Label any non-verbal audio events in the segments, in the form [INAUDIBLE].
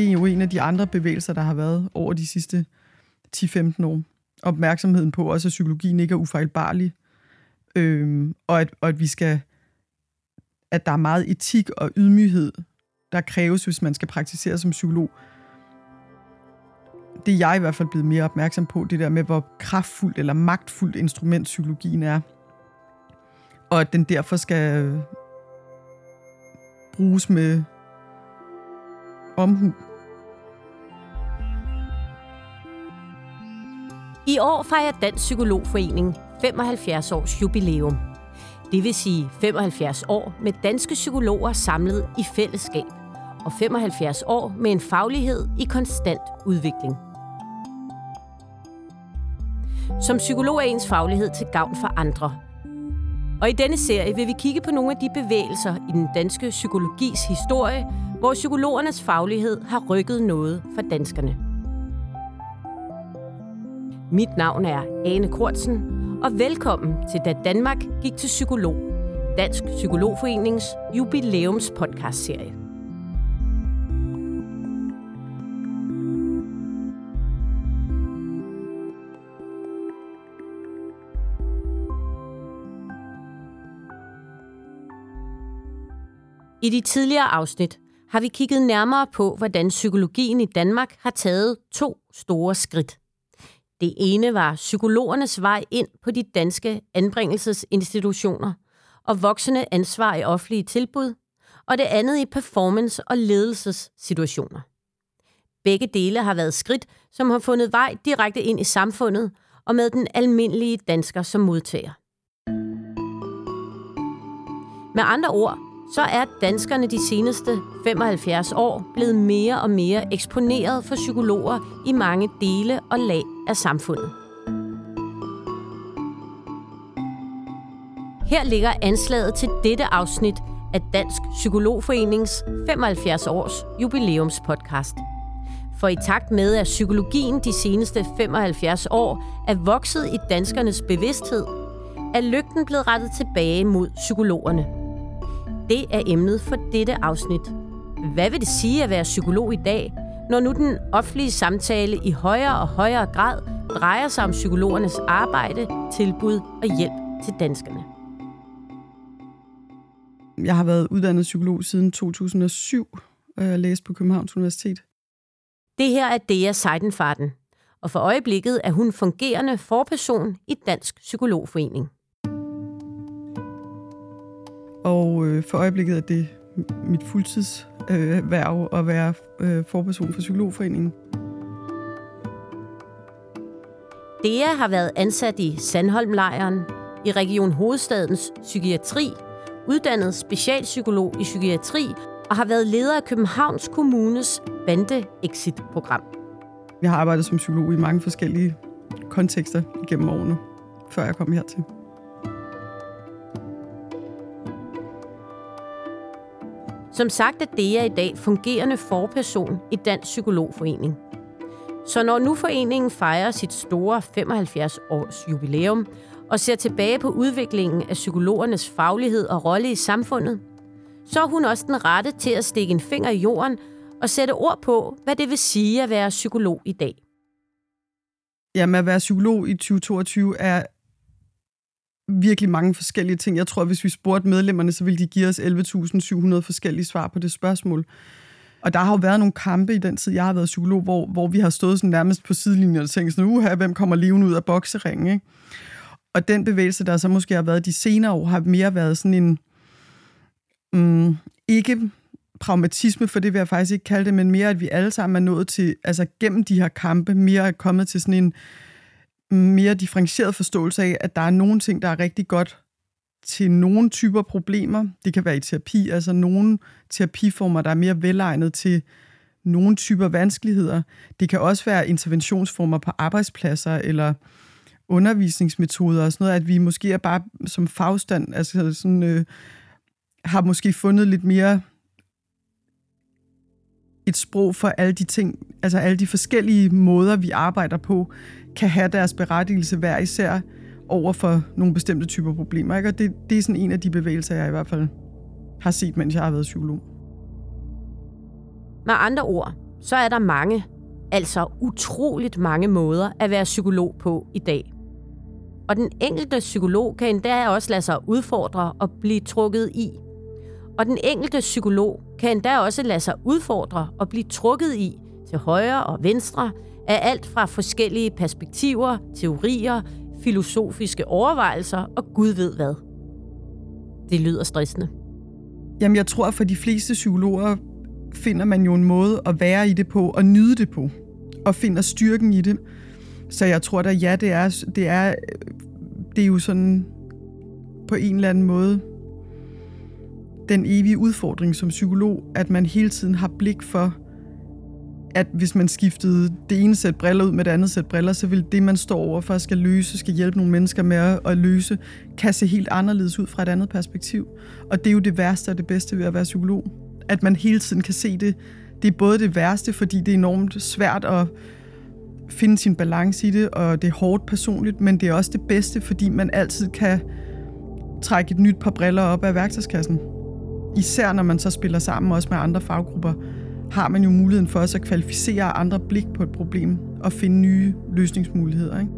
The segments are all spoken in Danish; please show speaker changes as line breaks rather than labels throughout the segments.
det er jo en af de andre bevægelser, der har været over de sidste 10-15 år. Opmærksomheden på også, at psykologien ikke er ufejlbarlig, øhm, og, at, og at vi skal at der er meget etik og ydmyghed, der kræves, hvis man skal praktisere som psykolog. Det er jeg i hvert fald blevet mere opmærksom på, det der med, hvor kraftfuldt eller magtfuldt instrument psykologien er. Og at den derfor skal øh, bruges med omhu.
I år fejrer Dansk Psykologforening 75 års jubilæum. Det vil sige 75 år med danske psykologer samlet i fællesskab, og 75 år med en faglighed i konstant udvikling. Som psykolog er ens faglighed til gavn for andre. Og i denne serie vil vi kigge på nogle af de bevægelser i den danske psykologis historie, hvor psykologernes faglighed har rykket noget for danskerne. Mit navn er Ane Kortsen, og velkommen til Da Danmark gik til psykolog, Dansk Psykologforenings jubilæums podcastserie. I de tidligere afsnit har vi kigget nærmere på, hvordan psykologien i Danmark har taget to store skridt. Det ene var psykologernes vej ind på de danske anbringelsesinstitutioner og voksende ansvar i offentlige tilbud, og det andet i performance- og ledelsessituationer. Begge dele har været skridt, som har fundet vej direkte ind i samfundet og med den almindelige dansker som modtager. Med andre ord, så er danskerne de seneste 75 år blevet mere og mere eksponeret for psykologer i mange dele og lag af samfundet. Her ligger anslaget til dette afsnit af Dansk Psykologforenings 75 års jubilæumspodcast. For i takt med, at psykologien de seneste 75 år er vokset i danskernes bevidsthed, er lygten blevet rettet tilbage mod psykologerne – det er emnet for dette afsnit. Hvad vil det sige at være psykolog i dag, når nu den offentlige samtale i højere og højere grad drejer sig om psykologernes arbejde, tilbud og hjælp til danskerne?
Jeg har været uddannet psykolog siden 2007, og jeg har læst på Københavns Universitet.
Det her er Dea Seidenfarten, og for øjeblikket er hun fungerende forperson i Dansk Psykologforening.
Og øh, for øjeblikket er det mit fuldtidsværv øh, at være øh, forperson for Psykologforeningen.
Dea har været ansat i Sandholmlejren, i Region Hovedstadens Psykiatri, uddannet specialpsykolog i psykiatri og har været leder af Københavns Kommunes bande-exit-program.
Jeg har arbejdet som psykolog i mange forskellige kontekster gennem årene, før jeg kom hertil.
Som sagt er DEA i dag fungerende forperson i Dansk Psykologforening. Så når nu foreningen fejrer sit store 75-års jubilæum og ser tilbage på udviklingen af psykologernes faglighed og rolle i samfundet, så er hun også den rette til at stikke en finger i jorden og sætte ord på, hvad det vil sige at være psykolog i dag.
Jamen, at være psykolog i 2022 er virkelig mange forskellige ting. Jeg tror, at hvis vi spurgte medlemmerne, så ville de give os 11.700 forskellige svar på det spørgsmål. Og der har jo været nogle kampe i den tid, jeg har været psykolog, hvor, hvor vi har stået sådan nærmest på sidelinjen og tænkt sådan, uha, hvem kommer levende ud af bokseringen, ikke? Og den bevægelse, der så måske har været de senere år, har mere været sådan en, mm, ikke pragmatisme, for det vil jeg faktisk ikke kalde det, men mere, at vi alle sammen er nået til, altså gennem de her kampe, mere er kommet til sådan en, mere differentieret forståelse af, at der er nogle ting, der er rigtig godt til nogle typer problemer. Det kan være i terapi, altså nogle terapiformer, der er mere velegnet til nogle typer vanskeligheder. Det kan også være interventionsformer på arbejdspladser eller undervisningsmetoder og sådan noget, at vi måske er bare som fagstand, altså sådan, øh, har måske fundet lidt mere et sprog for alle de ting, altså alle de forskellige måder, vi arbejder på, kan have deres berettigelse hver især over for nogle bestemte typer problemer. Ikke? Og det, det er sådan en af de bevægelser, jeg i hvert fald har set, mens jeg har været psykolog.
Med andre ord, så er der mange, altså utroligt mange måder at være psykolog på i dag. Og den enkelte psykolog kan endda også lade sig udfordre og blive trukket i. Og den enkelte psykolog kan endda også lade sig udfordre og blive trukket i til højre og venstre af alt fra forskellige perspektiver, teorier, filosofiske overvejelser og Gud ved hvad. Det lyder stressende.
Jamen, jeg tror, at for de fleste psykologer finder man jo en måde at være i det på og nyde det på, og finder styrken i det. Så jeg tror da, ja, det er, det er, øh, det er jo sådan på en eller anden måde den evige udfordring som psykolog, at man hele tiden har blik for, at hvis man skiftede det ene sæt briller ud med det andet sæt briller, så vil det, man står overfor, skal løse, skal hjælpe nogle mennesker med at, at løse, kan se helt anderledes ud fra et andet perspektiv. Og det er jo det værste og det bedste ved at være psykolog. At man hele tiden kan se det. Det er både det værste, fordi det er enormt svært at finde sin balance i det, og det er hårdt personligt, men det er også det bedste, fordi man altid kan trække et nyt par briller op af værktøjskassen. Især når man så spiller sammen også med andre faggrupper, har man jo muligheden for også at kvalificere andre blik på et problem og finde nye løsningsmuligheder. Ikke?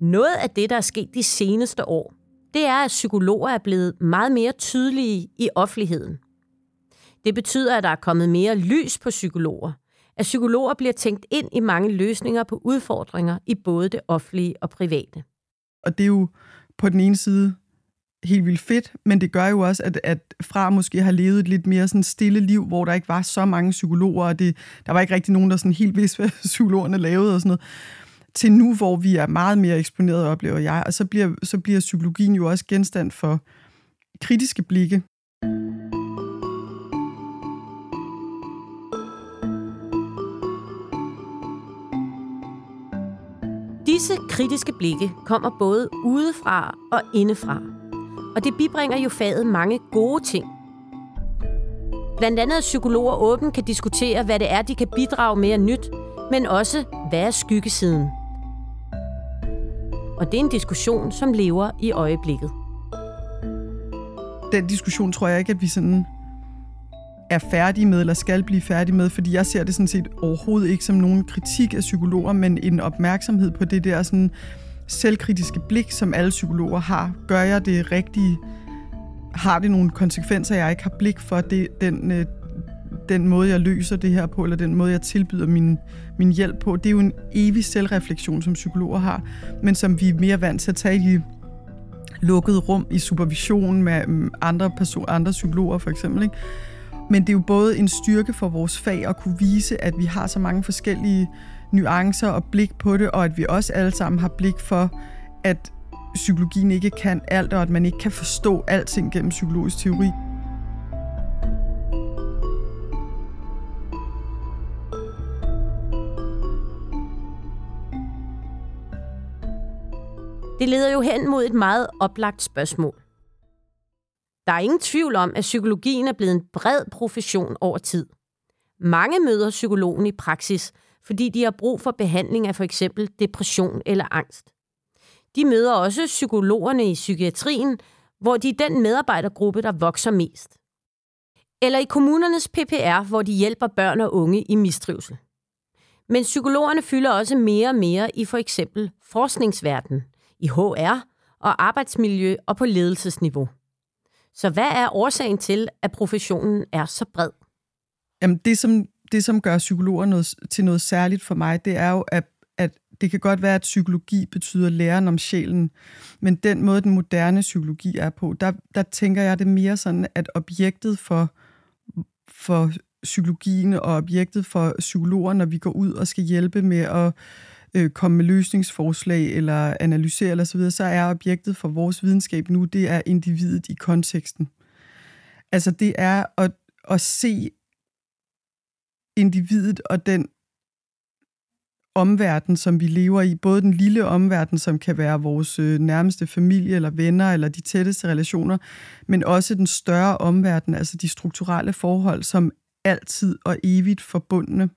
Noget af det, der er sket de seneste år, det er, at psykologer er blevet meget mere tydelige i offentligheden. Det betyder, at der er kommet mere lys på psykologer – at psykologer bliver tænkt ind i mange løsninger på udfordringer i både det offentlige og private.
Og det er jo på den ene side helt vildt fedt, men det gør jo også, at, at fra måske har levet et lidt mere sådan stille liv, hvor der ikke var så mange psykologer, og det, der var ikke rigtig nogen, der sådan helt vidste, hvad [LAUGHS] psykologerne lavede og sådan noget, til nu, hvor vi er meget mere eksponeret, oplever jeg, og så bliver, så bliver psykologien jo også genstand for kritiske blikke.
Disse kritiske blikke kommer både udefra og indefra. Og det bibringer jo faget mange gode ting. Blandt andet at psykologer åbent kan diskutere, hvad det er, de kan bidrage med nyt, men også, hvad er skyggesiden? Og det er en diskussion, som lever i øjeblikket.
Den diskussion tror jeg ikke, at vi sådan er færdige med, eller skal blive færdige med, fordi jeg ser det sådan set overhovedet ikke som nogen kritik af psykologer, men en opmærksomhed på det der sådan selvkritiske blik, som alle psykologer har. Gør jeg det rigtige? Har det nogle konsekvenser, jeg ikke har blik for det, den, øh, den måde, jeg løser det her på, eller den måde, jeg tilbyder min, min hjælp på? Det er jo en evig selvreflektion, som psykologer har, men som vi er mere vant til at tage i lukkede rum i supervision med mm, andre, person, andre psykologer for eksempel. Ikke? Men det er jo både en styrke for vores fag at kunne vise, at vi har så mange forskellige nuancer og blik på det, og at vi også alle sammen har blik for, at psykologien ikke kan alt, og at man ikke kan forstå alting gennem psykologisk teori.
Det leder jo hen mod et meget oplagt spørgsmål. Der er ingen tvivl om, at psykologien er blevet en bred profession over tid. Mange møder psykologen i praksis, fordi de har brug for behandling af for eksempel depression eller angst. De møder også psykologerne i psykiatrien, hvor de er den medarbejdergruppe, der vokser mest. Eller i kommunernes PPR, hvor de hjælper børn og unge i mistrivsel. Men psykologerne fylder også mere og mere i for eksempel forskningsverdenen, i HR og arbejdsmiljø og på ledelsesniveau. Så hvad er årsagen til, at professionen er så bred?
Jamen det, som, det, som gør psykologer noget, til noget særligt for mig, det er jo, at, at det kan godt være, at psykologi betyder læren om sjælen, men den måde, den moderne psykologi er på, der, der tænker jeg det mere sådan, at objektet for, for psykologien og objektet for psykologer, når vi går ud og skal hjælpe med at øh, komme med løsningsforslag eller analysere eller så videre, så er objektet for vores videnskab nu, det er individet i konteksten. Altså det er at, at se individet og den omverden, som vi lever i, både den lille omverden, som kan være vores øh, nærmeste familie eller venner eller de tætteste relationer, men også den større omverden, altså de strukturelle forhold, som altid og evigt forbundne.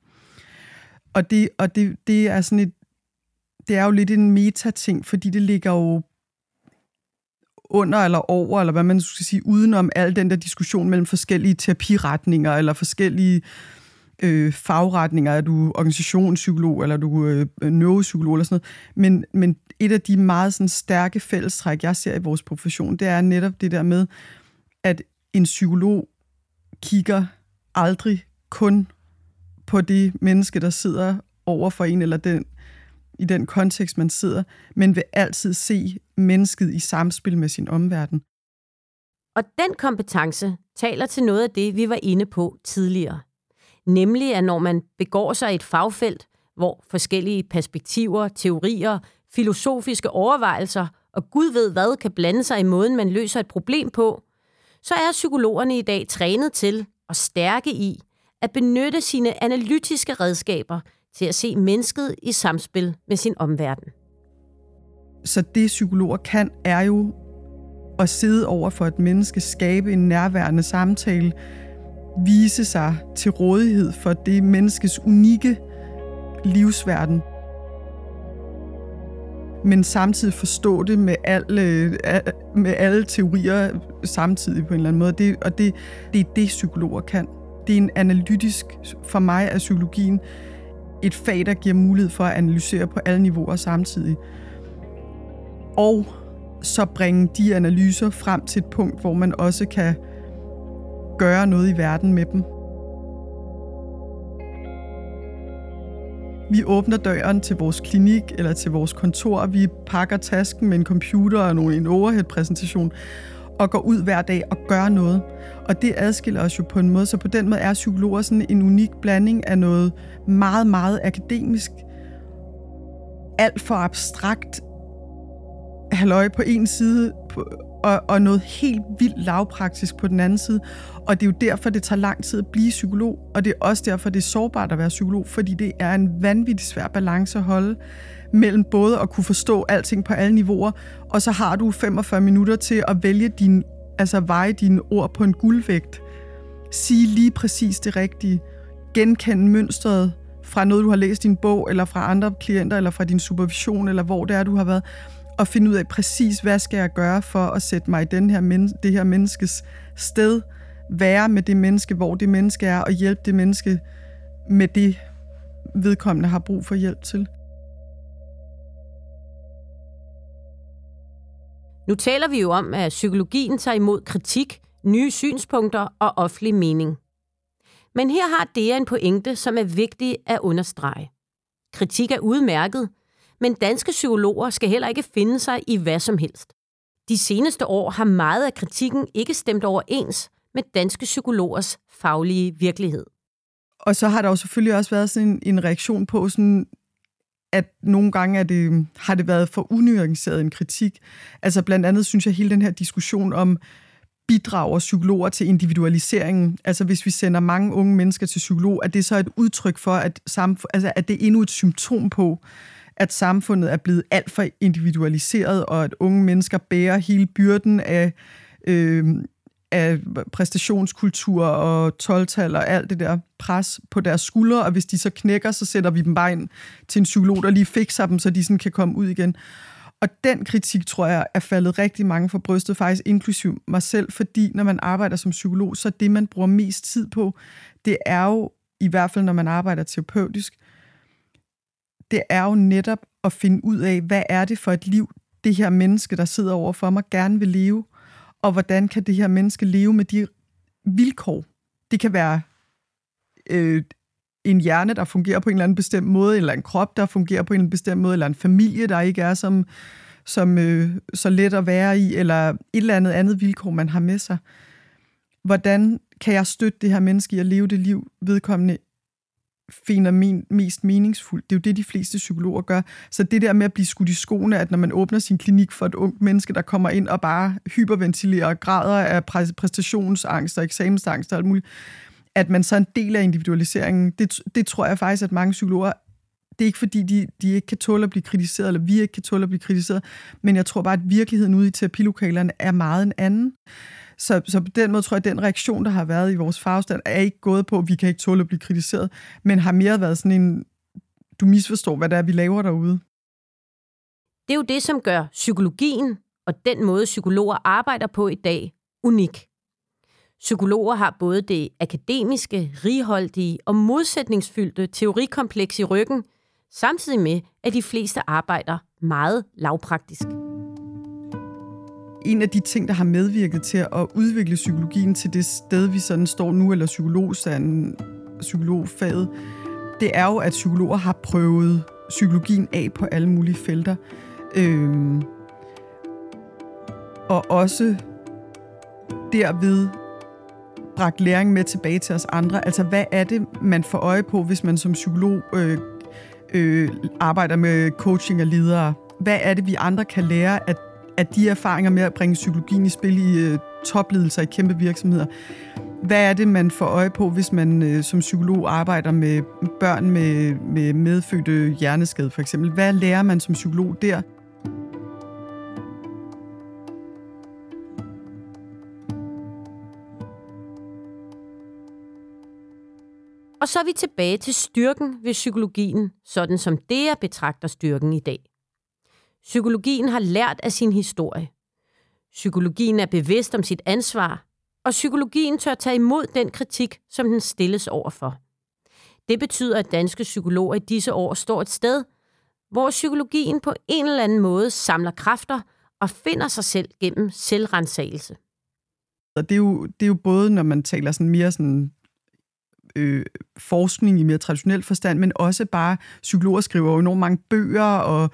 Og det, og det, det er sådan et, det er jo lidt en meta-ting, fordi det ligger jo under eller over, eller hvad man skal sige, udenom al den der diskussion mellem forskellige terapiretninger, eller forskellige øh, fagretninger. Er du organisationspsykolog, eller er du øh, neuropsykolog, eller sådan noget. Men, men et af de meget sådan, stærke fællestræk, jeg ser i vores profession, det er netop det der med, at en psykolog kigger aldrig kun på det menneske, der sidder over for en, eller den, i den kontekst, man sidder, men vil altid se mennesket i samspil med sin omverden.
Og den kompetence taler til noget af det, vi var inde på tidligere. Nemlig, at når man begår sig i et fagfelt, hvor forskellige perspektiver, teorier, filosofiske overvejelser og Gud ved hvad kan blande sig i måden, man løser et problem på, så er psykologerne i dag trænet til og stærke i at benytte sine analytiske redskaber til at se mennesket i samspil med sin omverden.
Så det psykologer kan, er jo at sidde over for et menneske, skabe en nærværende samtale, vise sig til rådighed for det menneskes unikke livsverden, men samtidig forstå det med alle, øh, med alle teorier samtidig på en eller anden måde. Det, og det, det er det, psykologer kan. Det er en analytisk, for mig er psykologien et fag, der giver mulighed for at analysere på alle niveauer samtidig. Og så bringe de analyser frem til et punkt, hvor man også kan gøre noget i verden med dem. Vi åbner døren til vores klinik eller til vores kontor. Vi pakker tasken med en computer og en overhead-præsentation og går ud hver dag og gør noget. Og det adskiller os jo på en måde, så på den måde er psykologer sådan en unik blanding af noget meget, meget akademisk, alt for abstrakt halløj på en side, og, og noget helt vildt lavpraktisk på den anden side. Og det er jo derfor, det tager lang tid at blive psykolog, og det er også derfor, det er sårbart at være psykolog, fordi det er en vanvittig svær balance at holde mellem både at kunne forstå alting på alle niveauer, og så har du 45 minutter til at vælge din, altså veje dine ord på en guldvægt. Sige lige præcis det rigtige. Genkende mønstret fra noget, du har læst i din bog, eller fra andre klienter, eller fra din supervision, eller hvor det er, du har været og finde ud af præcis, hvad skal jeg gøre for at sætte mig i den her men- det her menneskes sted, være med det menneske, hvor det menneske er, og hjælpe det menneske med det, vedkommende har brug for hjælp til.
Nu taler vi jo om, at psykologien tager imod kritik, nye synspunkter og offentlig mening. Men her har det en pointe, som er vigtig at understrege. Kritik er udmærket, men danske psykologer skal heller ikke finde sig i hvad som helst. De seneste år har meget af kritikken ikke stemt overens med danske psykologers faglige virkelighed.
Og så har der jo selvfølgelig også været sådan en, en reaktion på, sådan, at nogle gange er det, har det været for unuanceret en kritik. Altså blandt andet synes jeg hele den her diskussion om bidrager psykologer til individualiseringen. Altså hvis vi sender mange unge mennesker til psykolog, er det så et udtryk for, at, samf- altså, at det er endnu et symptom på, at samfundet er blevet alt for individualiseret, og at unge mennesker bærer hele byrden af, øh, af præstationskultur og 12 og alt det der pres på deres skuldre, og hvis de så knækker, så sætter vi dem bare ind til en psykolog, der lige fikser dem, så de sådan kan komme ud igen. Og den kritik, tror jeg, er faldet rigtig mange for brystet, faktisk inklusiv mig selv, fordi når man arbejder som psykolog, så det, man bruger mest tid på, det er jo, i hvert fald når man arbejder terapeutisk, det er jo netop at finde ud af, hvad er det for et liv, det her menneske, der sidder over for mig, gerne vil leve, og hvordan kan det her menneske leve med de vilkår. Det kan være øh, en hjerne, der fungerer på en eller anden bestemt måde, eller en krop, der fungerer på en bestemt måde, eller en familie, der ikke er som, som øh, så let at være i, eller et eller andet andet vilkår, man har med sig. Hvordan kan jeg støtte det her menneske i at leve det liv, vedkommende finder min, mest meningsfuldt. Det er jo det, de fleste psykologer gør. Så det der med at blive skudt i skoene, at når man åbner sin klinik for et ungt menneske, der kommer ind og bare hyperventilerer græder af præstationsangst og eksamensangst og alt muligt, at man så er en del af individualiseringen, det, det tror jeg faktisk, at mange psykologer det er ikke fordi, de, de ikke kan tåle at blive kritiseret, eller vi ikke kan tåle at blive kritiseret, men jeg tror bare, at virkeligheden ude i terapilokalerne er meget en anden. Så, så på den måde tror jeg, at den reaktion, der har været i vores fagstand, er ikke gået på, at vi kan ikke tåle at blive kritiseret, men har mere været sådan en, du misforstår, hvad det er, vi laver derude.
Det er jo det, som gør psykologien og den måde, psykologer arbejder på i dag, unik. Psykologer har både det akademiske, righoldige og modsætningsfyldte teorikompleks i ryggen, samtidig med, at de fleste arbejder meget lavpraktisk.
En af de ting, der har medvirket til at udvikle psykologien til det sted, vi sådan står nu, eller psykologstanden, psykologfaget, det er jo, at psykologer har prøvet psykologien af på alle mulige felter. Øhm, og også derved bragt læring med tilbage til os andre. Altså, hvad er det, man får øje på, hvis man som psykolog øh, øh, arbejder med coaching og ledere? Hvad er det, vi andre kan lære af, af de erfaringer med at bringe psykologien i spil i øh, topledelser i kæmpe virksomheder? Hvad er det, man får øje på, hvis man øh, som psykolog arbejder med børn med, med medfødte hjerneskade, for eksempel? Hvad lærer man som psykolog der?
Og så er vi tilbage til styrken ved psykologien, sådan som det er betragter styrken i dag. Psykologien har lært af sin historie. Psykologien er bevidst om sit ansvar, og psykologien tør tage imod den kritik, som den stilles overfor. Det betyder, at danske psykologer i disse år står et sted, hvor psykologien på en eller anden måde samler kræfter og finder sig selv gennem selvrensagelse.
Og det er, jo, det er jo både, når man taler sådan mere sådan øh, forskning i mere traditionel forstand, men også bare psykologer skriver jo enormt mange bøger og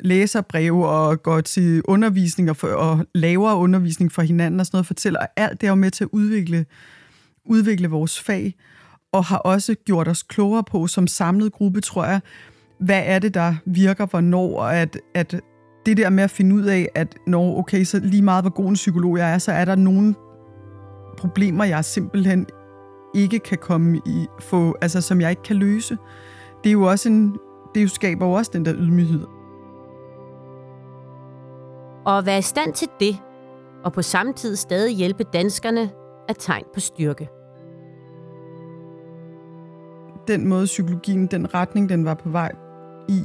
læser breve og går til undervisning og, for, og laver undervisning for hinanden og sådan noget, fortæller alt det er jo med til at udvikle, udvikle vores fag, og har også gjort os klogere på som samlet gruppe, tror jeg, hvad er det, der virker hvornår, og at, at det der med at finde ud af, at når, okay, så lige meget hvor god en psykolog jeg er, så er der nogle problemer, jeg simpelthen ikke kan komme i, få, altså som jeg ikke kan løse. Det er jo også en, det jo skaber jo også den der ydmyghed.
Og at være i stand til det, og på samme tid stadig hjælpe danskerne, er tegn på styrke.
Den måde psykologien, den retning, den var på vej i,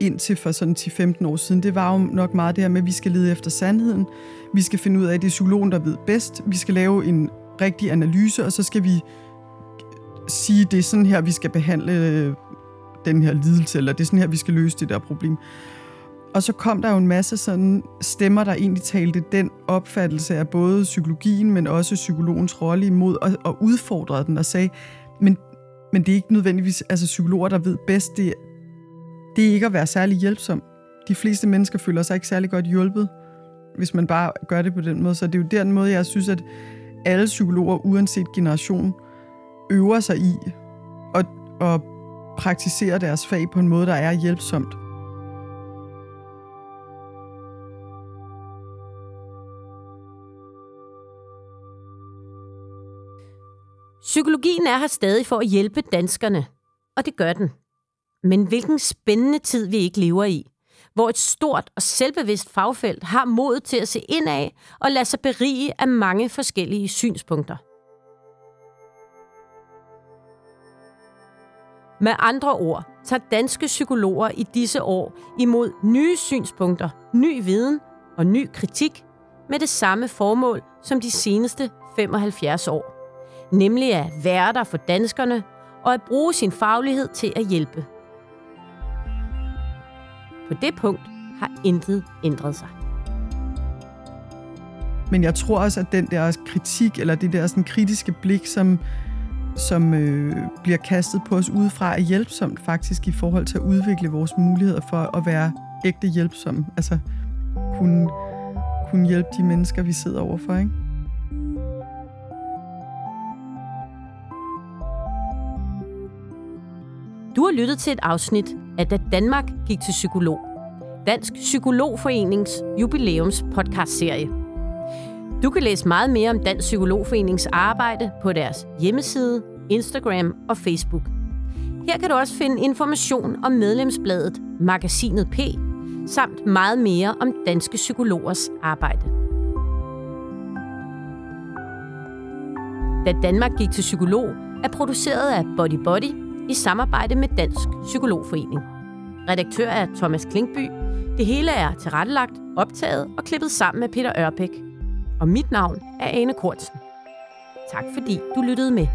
indtil for sådan 10-15 år siden, det var jo nok meget det her med, at vi skal lede efter sandheden. Vi skal finde ud af, at det er psykologen, der ved bedst. Vi skal lave en rigtig analyse, og så skal vi sige, det er sådan her, vi skal behandle øh, den her lidelse, eller det er sådan her, vi skal løse det der problem. Og så kom der jo en masse sådan stemmer, der egentlig talte den opfattelse af både psykologien, men også psykologens rolle imod, og, og udfordrede den og sagde, men, men det er ikke nødvendigvis altså psykologer, der ved bedst, det, det er ikke at være særlig hjælpsom. De fleste mennesker føler sig ikke særlig godt hjulpet, hvis man bare gør det på den måde. Så det er jo den måde, jeg synes, at alle psykologer, uanset generation, øver sig i at, at praktisere deres fag på en måde, der er hjælpsomt.
Psykologien er her stadig for at hjælpe danskerne, og det gør den. Men hvilken spændende tid vi ikke lever i, hvor et stort og selvbevidst fagfelt har mod til at se ind af og lade sig berige af mange forskellige synspunkter. Med andre ord tager danske psykologer i disse år imod nye synspunkter, ny viden og ny kritik med det samme formål som de seneste 75 år nemlig at være der for danskerne og at bruge sin faglighed til at hjælpe. På det punkt har intet ændret sig.
Men jeg tror også, at den der kritik, eller det der sådan kritiske blik, som, som øh, bliver kastet på os udefra, er hjælpsomt faktisk i forhold til at udvikle vores muligheder for at være ægte hjælpsomme. Altså kunne, kunne hjælpe de mennesker, vi sidder overfor, ikke?
Du har lyttet til et afsnit af Da Danmark gik til psykolog. Dansk Psykologforenings jubilæums podcastserie. Du kan læse meget mere om Dansk Psykologforenings arbejde på deres hjemmeside, Instagram og Facebook. Her kan du også finde information om medlemsbladet Magasinet P, samt meget mere om danske psykologers arbejde. Da Danmark gik til psykolog er produceret af Body Body i samarbejde med Dansk Psykologforening. Redaktør er Thomas Klinkby, Det hele er tilrettelagt, optaget og klippet sammen med Peter Ørbæk. Og mit navn er Ane Kortsen. Tak fordi du lyttede med.